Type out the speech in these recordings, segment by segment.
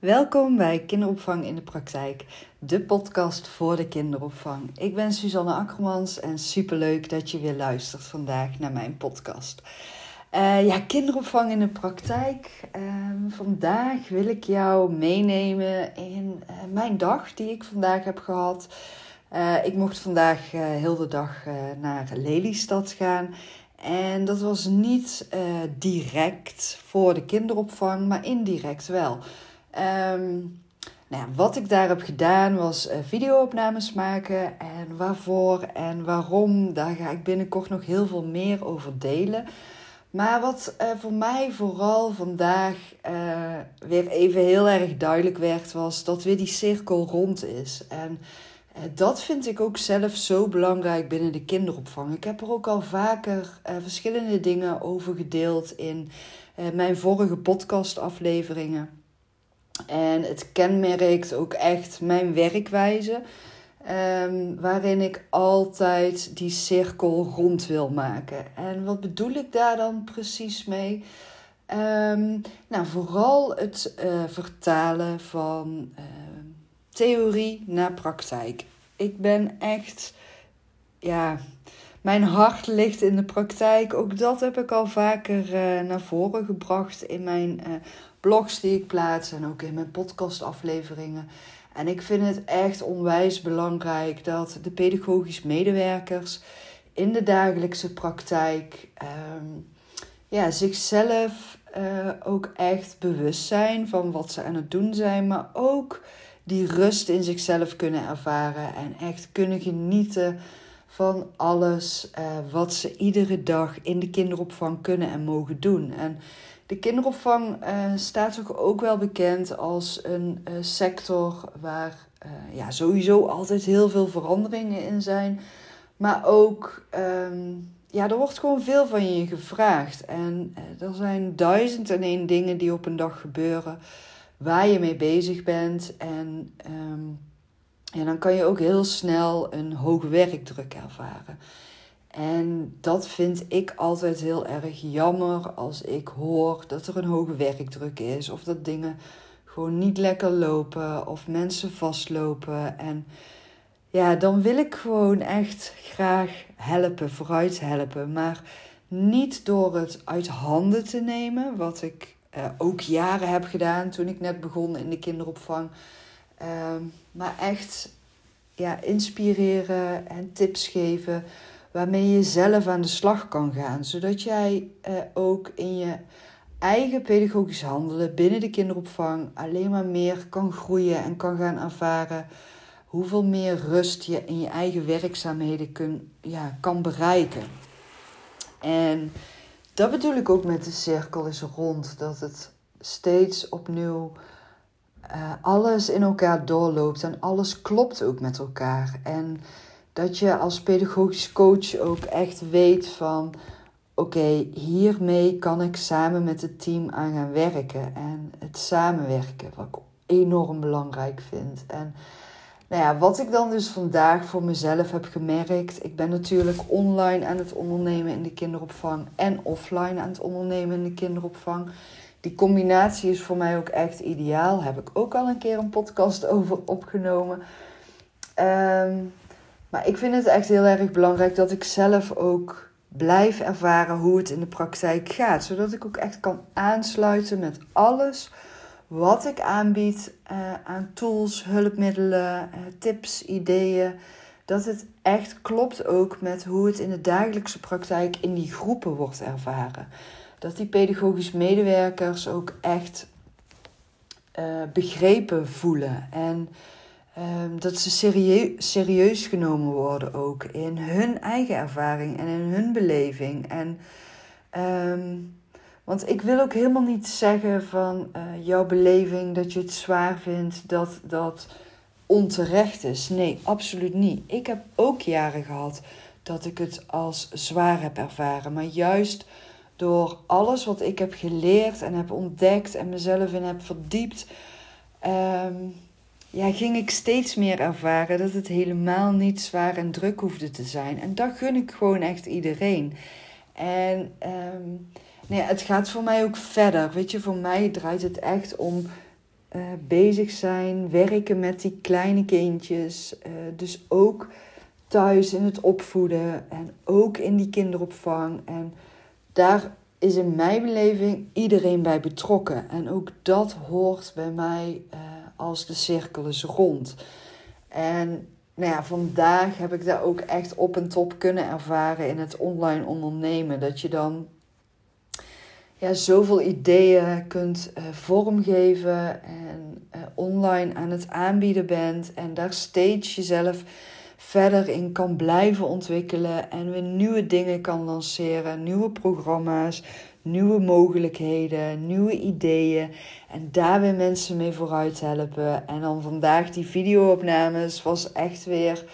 Welkom bij Kinderopvang in de Praktijk, de podcast voor de kinderopvang. Ik ben Suzanne Akkermans en superleuk dat je weer luistert vandaag naar mijn podcast. Uh, ja, kinderopvang in de praktijk. Ehm, vandaag wil ik jou meenemen in uh, mijn dag die ik vandaag heb gehad. Uh, ik mocht vandaag heel de dag naar Lelystad gaan. En dat was niet direct voor de kinderopvang, maar indirect wel. Um, nou wat ik daar heb gedaan was uh, videoopnames maken. En waarvoor en waarom, daar ga ik binnenkort nog heel veel meer over delen. Maar wat uh, voor mij vooral vandaag uh, weer even heel erg duidelijk werd, was dat weer die cirkel rond is. En dat vind ik ook zelf zo belangrijk binnen de kinderopvang. Ik heb er ook al vaker verschillende dingen over gedeeld in mijn vorige podcastafleveringen. En het kenmerkt ook echt mijn werkwijze. Um, waarin ik altijd die cirkel rond wil maken. En wat bedoel ik daar dan precies mee? Um, nou, vooral het uh, vertalen van uh, theorie naar praktijk. Ik ben echt, ja, mijn hart ligt in de praktijk. Ook dat heb ik al vaker uh, naar voren gebracht in mijn blogs die ik plaats en ook in mijn podcastafleveringen. En ik vind het echt onwijs belangrijk dat de pedagogisch medewerkers in de dagelijkse praktijk um, ja, zichzelf uh, ook echt bewust zijn van wat ze aan het doen zijn, maar ook die rust in zichzelf kunnen ervaren en echt kunnen genieten van alles uh, wat ze iedere dag in de kinderopvang kunnen en mogen doen. En de kinderopvang uh, staat toch ook wel bekend als een uh, sector waar uh, ja, sowieso altijd heel veel veranderingen in zijn. Maar ook, um, ja, er wordt gewoon veel van je gevraagd. En er zijn duizend en één dingen die op een dag gebeuren waar je mee bezig bent. En um, dan kan je ook heel snel een hoge werkdruk ervaren. En dat vind ik altijd heel erg jammer als ik hoor dat er een hoge werkdruk is of dat dingen gewoon niet lekker lopen of mensen vastlopen. En ja, dan wil ik gewoon echt graag helpen, vooruit helpen. Maar niet door het uit handen te nemen, wat ik uh, ook jaren heb gedaan toen ik net begon in de kinderopvang. Uh, maar echt ja, inspireren en tips geven waarmee je zelf aan de slag kan gaan. Zodat jij eh, ook in je eigen pedagogisch handelen binnen de kinderopvang alleen maar meer kan groeien en kan gaan ervaren hoeveel meer rust je in je eigen werkzaamheden kun, ja, kan bereiken. En dat bedoel ik ook met de cirkel is rond. Dat het steeds opnieuw uh, alles in elkaar doorloopt en alles klopt ook met elkaar. En dat je als pedagogisch coach ook echt weet van oké, hiermee kan ik samen met het team aan gaan werken. En het samenwerken, wat ik enorm belangrijk vind. En nou ja, wat ik dan dus vandaag voor mezelf heb gemerkt. Ik ben natuurlijk online aan het ondernemen in de kinderopvang en offline aan het ondernemen in de kinderopvang. Die combinatie is voor mij ook echt ideaal. Heb ik ook al een keer een podcast over opgenomen. Um, maar ik vind het echt heel erg belangrijk dat ik zelf ook blijf ervaren hoe het in de praktijk gaat. Zodat ik ook echt kan aansluiten met alles wat ik aanbied uh, aan tools, hulpmiddelen, uh, tips, ideeën. Dat het echt klopt ook met hoe het in de dagelijkse praktijk in die groepen wordt ervaren. Dat die pedagogisch medewerkers ook echt uh, begrepen voelen. En Um, dat ze serieus, serieus genomen worden ook in hun eigen ervaring en in hun beleving. En, um, want ik wil ook helemaal niet zeggen van uh, jouw beleving dat je het zwaar vindt, dat dat onterecht is. Nee, absoluut niet. Ik heb ook jaren gehad dat ik het als zwaar heb ervaren. Maar juist door alles wat ik heb geleerd en heb ontdekt en mezelf in heb verdiept. Um, ja, ging ik steeds meer ervaren dat het helemaal niet zwaar en druk hoefde te zijn. En dat gun ik gewoon echt iedereen. En um, nee, het gaat voor mij ook verder. Weet je, voor mij draait het echt om uh, bezig zijn, werken met die kleine kindjes. Uh, dus ook thuis in het opvoeden en ook in die kinderopvang. En daar is in mijn beleving iedereen bij betrokken. En ook dat hoort bij mij uh, als de cirkel is rond. En nou ja, vandaag heb ik daar ook echt op en top kunnen ervaren in het online ondernemen. Dat je dan ja, zoveel ideeën kunt uh, vormgeven en uh, online aan het aanbieden bent. En daar steeds jezelf verder in kan blijven ontwikkelen. En weer nieuwe dingen kan lanceren, nieuwe programma's, nieuwe mogelijkheden, nieuwe ideeën. En daar weer mensen mee vooruit helpen. En dan vandaag die videoopnames was echt weer.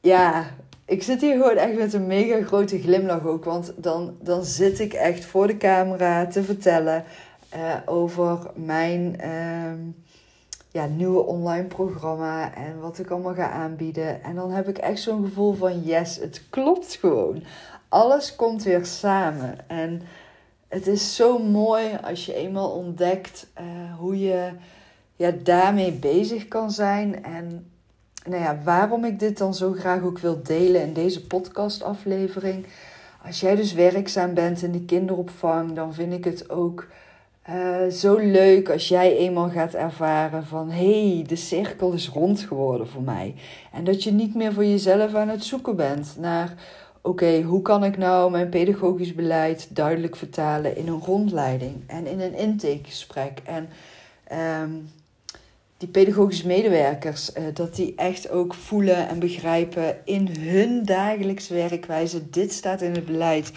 Ja, ik zit hier gewoon echt met een mega grote glimlach ook. Want dan, dan zit ik echt voor de camera te vertellen uh, over mijn uh, ja, nieuwe online programma en wat ik allemaal ga aanbieden. En dan heb ik echt zo'n gevoel van yes, het klopt gewoon. Alles komt weer samen. En het is zo mooi als je eenmaal ontdekt uh, hoe je ja, daarmee bezig kan zijn. En nou ja, waarom ik dit dan zo graag ook wil delen in deze podcastaflevering. Als jij dus werkzaam bent in de kinderopvang, dan vind ik het ook uh, zo leuk als jij eenmaal gaat ervaren van hé, hey, de cirkel is rond geworden voor mij. En dat je niet meer voor jezelf aan het zoeken bent naar oké, hoe kan ik nou mijn pedagogisch beleid duidelijk vertalen in een rondleiding en in een intakegesprek. En um, die pedagogische medewerkers, uh, dat die echt ook voelen en begrijpen in hun dagelijks werkwijze. Dit staat in het beleid.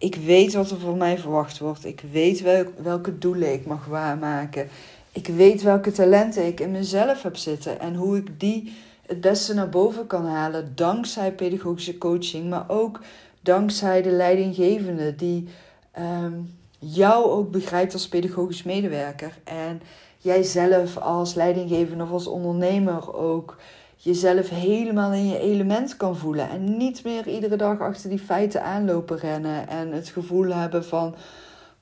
Ik weet wat er van mij verwacht wordt. Ik weet welke doelen ik mag waarmaken. Ik weet welke talenten ik in mezelf heb zitten en hoe ik die het beste naar boven kan halen dankzij pedagogische coaching, maar ook dankzij de leidinggevende die um, jou ook begrijpt als pedagogisch medewerker en jij zelf als leidinggevende of als ondernemer ook jezelf helemaal in je element kan voelen en niet meer iedere dag achter die feiten aanlopen rennen en het gevoel hebben van,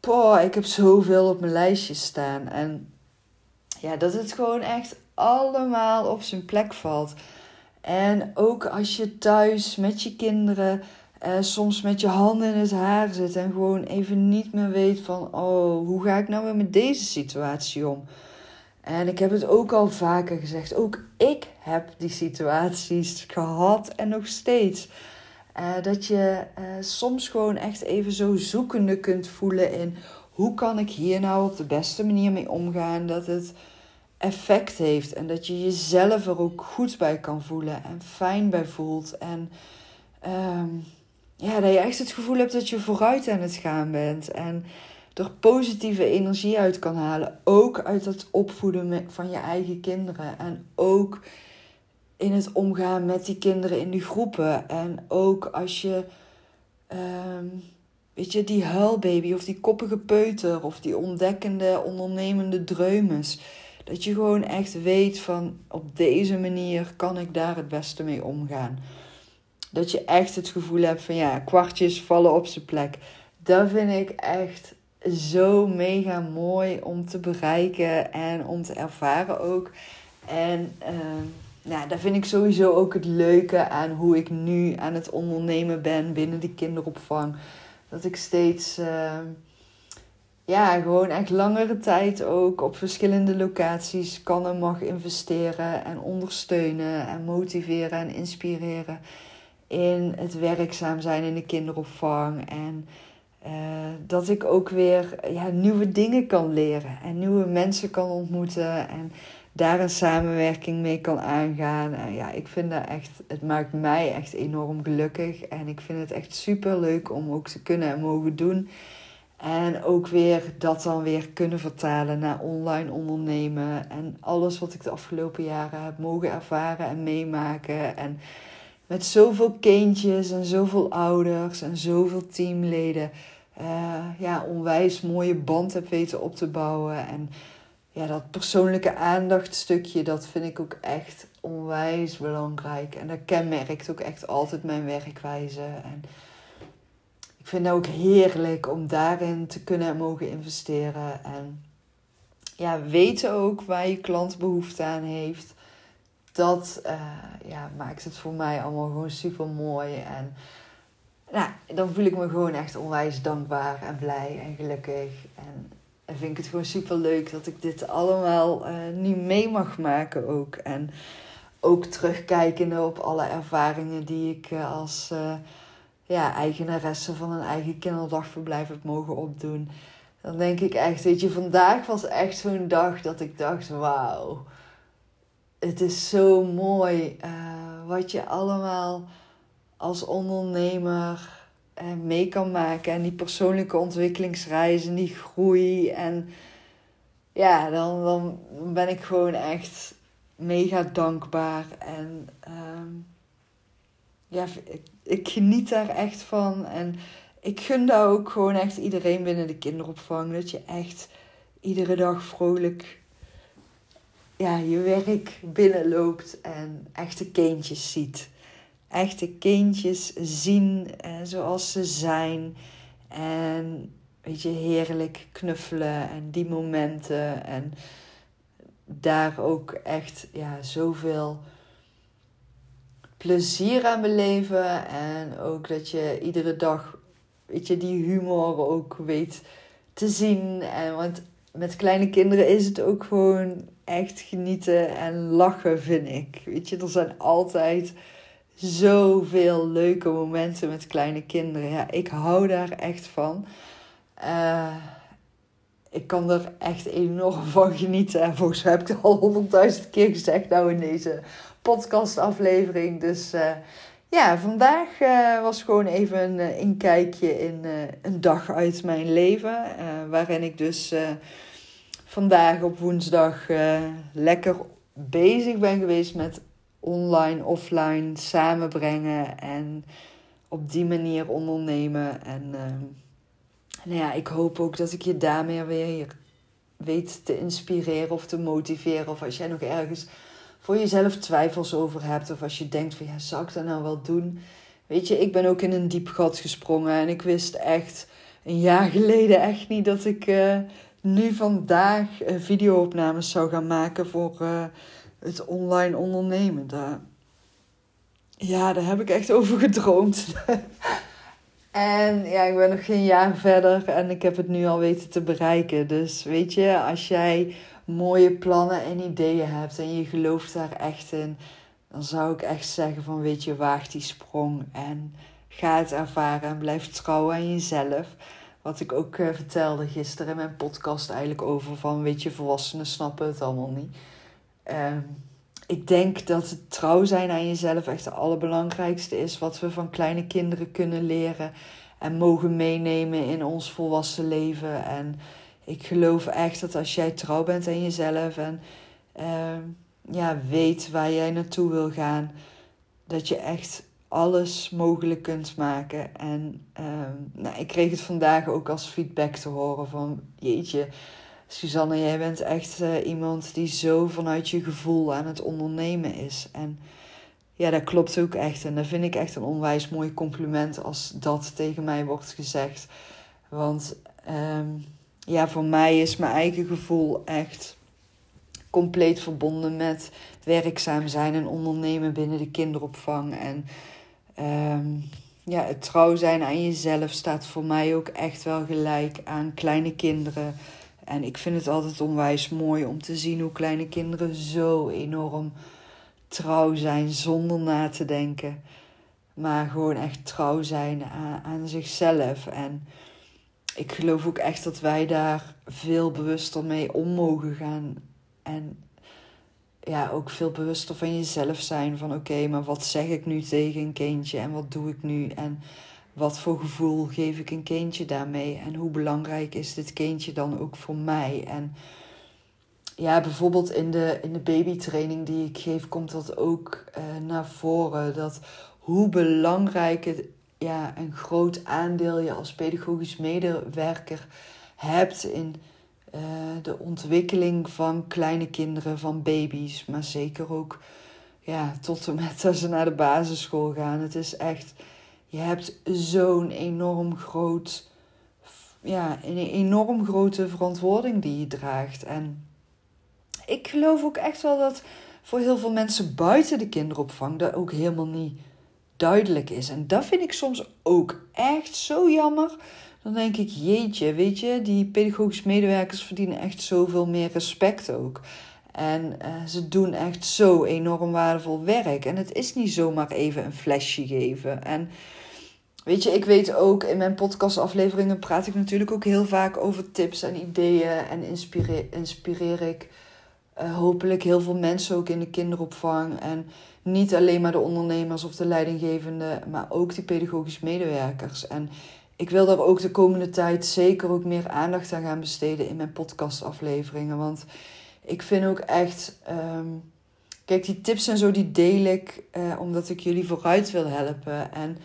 poh, ik heb zoveel op mijn lijstje staan en ja, dat het gewoon echt allemaal op zijn plek valt. En ook als je thuis met je kinderen eh, soms met je handen in het haar zit en gewoon even niet meer weet van, oh, hoe ga ik nou weer met deze situatie om? En ik heb het ook al vaker gezegd, ook ik heb die situaties gehad en nog steeds. Uh, dat je uh, soms gewoon echt even zo zoekende kunt voelen in hoe kan ik hier nou op de beste manier mee omgaan dat het effect heeft. En dat je jezelf er ook goed bij kan voelen en fijn bij voelt. En um, ja, dat je echt het gevoel hebt dat je vooruit aan het gaan bent. En er positieve energie uit kan halen. Ook uit het opvoeden van je eigen kinderen. En ook in het omgaan met die kinderen in die groepen. En ook als je, um, weet je, die huilbaby of die koppige peuter of die ontdekkende, ondernemende dreumes dat je gewoon echt weet van op deze manier kan ik daar het beste mee omgaan. Dat je echt het gevoel hebt van ja, kwartjes vallen op zijn plek. Dat vind ik echt zo mega mooi om te bereiken en om te ervaren ook. En uh, nou, dat vind ik sowieso ook het leuke aan hoe ik nu aan het ondernemen ben binnen de kinderopvang. Dat ik steeds. Uh, ja, gewoon echt langere tijd ook op verschillende locaties kan en mag investeren en ondersteunen en motiveren en inspireren in het werkzaam zijn in de kinderopvang. En dat ik ook weer ja, nieuwe dingen kan leren en nieuwe mensen kan ontmoeten en daar een samenwerking mee kan aangaan. En ja, ik vind dat echt, het maakt mij echt enorm gelukkig en ik vind het echt super leuk om ook te kunnen en mogen doen. En ook weer dat dan weer kunnen vertalen naar online ondernemen. En alles wat ik de afgelopen jaren heb mogen ervaren en meemaken. En met zoveel kindjes en zoveel ouders en zoveel teamleden. Uh, ja, onwijs mooie band heb weten op te bouwen. En ja, dat persoonlijke aandachtstukje, dat vind ik ook echt onwijs belangrijk. En dat kenmerkt ook echt altijd mijn werkwijze. En ik vind het ook heerlijk om daarin te kunnen en mogen investeren. En ja, weten ook waar je klant behoefte aan heeft. Dat uh, ja, maakt het voor mij allemaal gewoon super mooi. En nou, dan voel ik me gewoon echt onwijs dankbaar en blij en gelukkig. En, en vind ik het gewoon super leuk dat ik dit allemaal uh, nu mee mag maken ook. En ook terugkijkende op alle ervaringen die ik uh, als uh, ja, eigenaresse van een eigen kinderdagverblijf heb mogen opdoen. Dan denk ik echt, weet je, vandaag was echt zo'n dag dat ik dacht, wauw. Het is zo mooi wat je allemaal als ondernemer mee kan maken. En die persoonlijke ontwikkelingsreizen, die groei. En ja, dan, dan ben ik gewoon echt mega dankbaar. En um, ja, ik, ik, geniet daar echt van. En ik gun daar ook gewoon echt iedereen binnen de kinderopvang. Dat je echt iedere dag vrolijk ja, je werk binnenloopt en echte kindjes ziet. Echte kindjes zien eh, zoals ze zijn. En weet je, heerlijk knuffelen en die momenten. En daar ook echt ja, zoveel plezier aan beleven. En ook dat je iedere dag, weet je, die humor ook weet te zien. En, want met kleine kinderen is het ook gewoon echt genieten en lachen, vind ik. Weet je, er zijn altijd zoveel leuke momenten met kleine kinderen. Ja, ik hou daar echt van. Uh, ik kan er echt enorm van genieten. En volgens mij heb ik het al honderdduizend keer gezegd nou in deze podcastaflevering. Dus uh, ja, vandaag uh, was gewoon even een inkijkje in een dag uit mijn leven. waarin ik dus vandaag op woensdag lekker bezig ben geweest met online, offline samenbrengen. En op die manier ondernemen. En nou ja, ik hoop ook dat ik je daarmee weer weet te inspireren of te motiveren. Of als jij nog ergens voor jezelf twijfels over hebt. Of als je denkt van ja, zou ik dat nou wel doen? Weet je, ik ben ook in een diep gat gesprongen. En ik wist echt een jaar geleden echt niet dat ik uh, nu vandaag uh, videoopnames zou gaan maken voor uh, het online ondernemen. Daar, ja, daar heb ik echt over gedroomd. En ja, ik ben nog geen jaar verder en ik heb het nu al weten te bereiken. Dus weet je, als jij mooie plannen en ideeën hebt en je gelooft daar echt in, dan zou ik echt zeggen van weet je, waag die sprong en ga het ervaren en blijf trouwen aan jezelf. Wat ik ook uh, vertelde gisteren in mijn podcast eigenlijk over van weet je, volwassenen snappen het allemaal niet. Uh, ik denk dat het trouw zijn aan jezelf echt het allerbelangrijkste is wat we van kleine kinderen kunnen leren en mogen meenemen in ons volwassen leven. En ik geloof echt dat als jij trouw bent aan jezelf en uh, ja, weet waar jij naartoe wil gaan, dat je echt alles mogelijk kunt maken. En uh, nou, ik kreeg het vandaag ook als feedback te horen van jeetje Suzanne, jij bent echt uh, iemand die zo vanuit je gevoel aan het ondernemen is. En ja, dat klopt ook echt. En dat vind ik echt een onwijs mooi compliment als dat tegen mij wordt gezegd. Want um, ja, voor mij is mijn eigen gevoel echt compleet verbonden met werkzaam zijn en ondernemen binnen de kinderopvang. En um, ja, het trouw zijn aan jezelf staat voor mij ook echt wel gelijk aan kleine kinderen en ik vind het altijd onwijs mooi om te zien hoe kleine kinderen zo enorm trouw zijn zonder na te denken. Maar gewoon echt trouw zijn aan, aan zichzelf. En ik geloof ook echt dat wij daar veel bewuster mee om mogen gaan. En ja, ook veel bewuster van jezelf zijn. Van oké, maar wat zeg ik nu tegen een kindje en wat doe ik nu? En wat voor gevoel geef ik een kindje daarmee? En hoe belangrijk is dit kindje dan ook voor mij? En ja, bijvoorbeeld in de, in de babytraining die ik geef, komt dat ook uh, naar voren. Dat hoe belangrijk het, ja, een groot aandeel je als pedagogisch medewerker hebt in uh, de ontwikkeling van kleine kinderen, van baby's. Maar zeker ook ja, tot en met als ze naar de basisschool gaan. Het is echt je hebt zo'n enorm groot, ja, een enorm grote verantwoording die je draagt. En ik geloof ook echt wel dat voor heel veel mensen buiten de kinderopvang dat ook helemaal niet duidelijk is. En dat vind ik soms ook echt zo jammer. Dan denk ik, jeetje, weet je, die pedagogisch medewerkers verdienen echt zoveel meer respect ook. En uh, ze doen echt zo enorm waardevol werk. En het is niet zomaar even een flesje geven. En weet je, ik weet ook, in mijn podcastafleveringen praat ik natuurlijk ook heel vaak over tips en ideeën. En inspireer, inspireer ik uh, hopelijk heel veel mensen ook in de kinderopvang. En niet alleen maar de ondernemers of de leidinggevende, maar ook die pedagogisch medewerkers. En ik wil daar ook de komende tijd zeker ook meer aandacht aan gaan besteden in mijn podcastafleveringen. Want ik vind ook echt. Um, kijk, die tips en zo, die deel ik uh, omdat ik jullie vooruit wil helpen. En,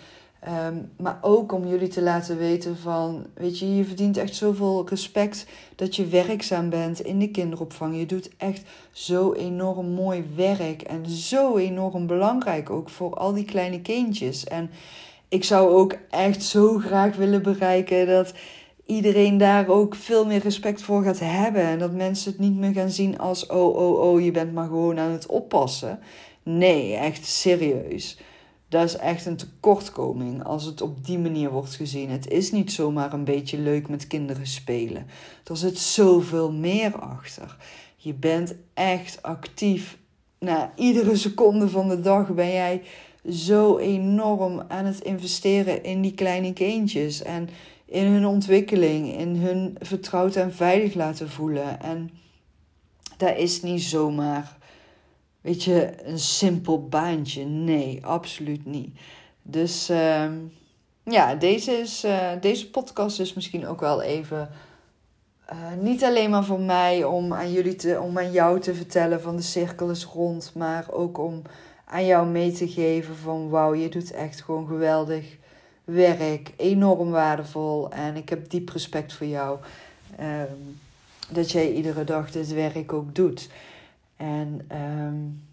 um, maar ook om jullie te laten weten van, weet je, je verdient echt zoveel respect dat je werkzaam bent in de kinderopvang. Je doet echt zo enorm mooi werk en zo enorm belangrijk ook voor al die kleine kindjes. En ik zou ook echt zo graag willen bereiken dat iedereen daar ook veel meer respect voor gaat hebben. En dat mensen het niet meer gaan zien als: oh, oh, oh, je bent maar gewoon aan het oppassen. Nee, echt serieus. Dat is echt een tekortkoming als het op die manier wordt gezien. Het is niet zomaar een beetje leuk met kinderen spelen. Er zit zoveel meer achter. Je bent echt actief. Na iedere seconde van de dag ben jij zo enorm aan het investeren in die kleine kindjes. En in hun ontwikkeling, in hun vertrouwd en veilig laten voelen. En dat is niet zomaar, weet je, een simpel baantje. Nee, absoluut niet. Dus uh, ja, deze, is, uh, deze podcast is misschien ook wel even. Uh, niet alleen maar voor mij om aan jullie te, om aan jou te vertellen van de cirkel is rond, maar ook om aan jou mee te geven van wauw, je doet echt gewoon geweldig werk, enorm waardevol en ik heb diep respect voor jou. Um, dat jij iedere dag dit werk ook doet. En um,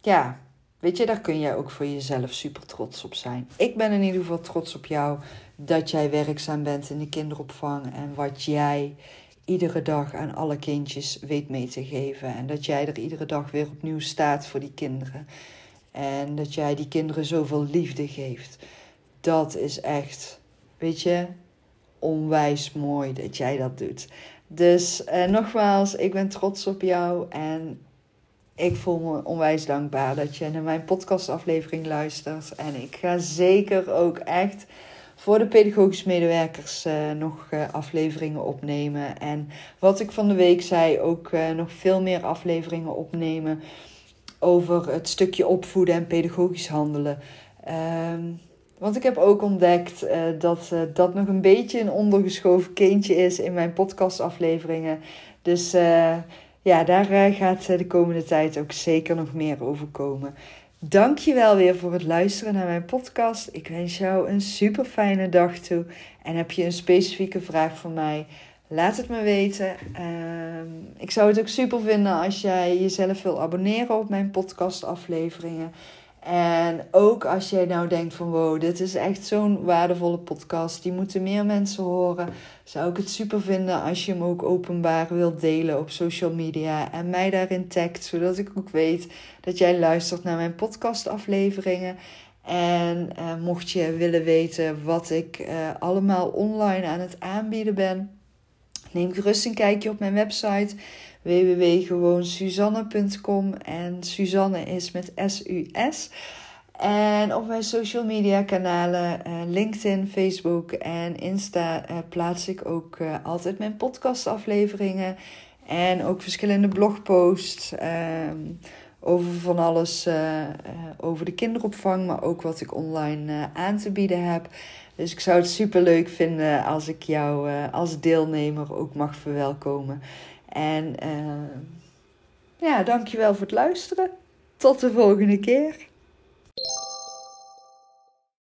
ja, weet je, daar kun jij ook voor jezelf super trots op zijn. Ik ben in ieder geval trots op jou dat jij werkzaam bent in de kinderopvang en wat jij iedere dag aan alle kindjes weet mee te geven. En dat jij er iedere dag weer opnieuw staat voor die kinderen. En dat jij die kinderen zoveel liefde geeft dat is echt, weet je, onwijs mooi dat jij dat doet. Dus uh, nogmaals, ik ben trots op jou en ik voel me onwijs dankbaar dat je naar mijn podcastaflevering luistert. En ik ga zeker ook echt voor de pedagogisch medewerkers uh, nog uh, afleveringen opnemen. En wat ik van de week zei, ook nog veel meer afleveringen opnemen over het stukje opvoeden en pedagogisch handelen. Ehm, want ik heb ook ontdekt uh, dat uh, dat nog een beetje een ondergeschoven kindje is in mijn podcastafleveringen. Dus uh, ja, daar gaat de komende tijd ook zeker nog meer over komen. Dank je wel weer voor het luisteren naar mijn podcast. Ik wens jou een super fijne dag toe. En heb je een specifieke vraag voor mij? Laat het me weten. Ehm, ik zou het ook super vinden als jij jezelf wil abonneren op mijn podcastafleveringen. En ook als jij nou denkt van wow, dit is echt zo'n waardevolle podcast, die moeten meer mensen horen, zou ik het super vinden als je hem ook openbaar wilt delen op social media en mij daarin tagt, zodat ik ook weet dat jij luistert naar mijn podcastafleveringen. En eh, mocht je willen weten wat ik eh, allemaal online aan het aanbieden ben, neem gerust een kijkje op mijn website www.gewoonsuzanne.com en Suzanne is met S-U-S. En op mijn social media kanalen, uh, LinkedIn, Facebook en Insta, uh, plaats ik ook uh, altijd mijn podcastafleveringen. En ook verschillende blogposts ehm, over van alles over de kinderopvang, maar ook wat ik online aan te bieden heb. Dus ik zou het super leuk vinden als ik jou als deelnemer ook mag verwelkomen. En uh, ja, dankjewel voor het luisteren. Tot de volgende keer.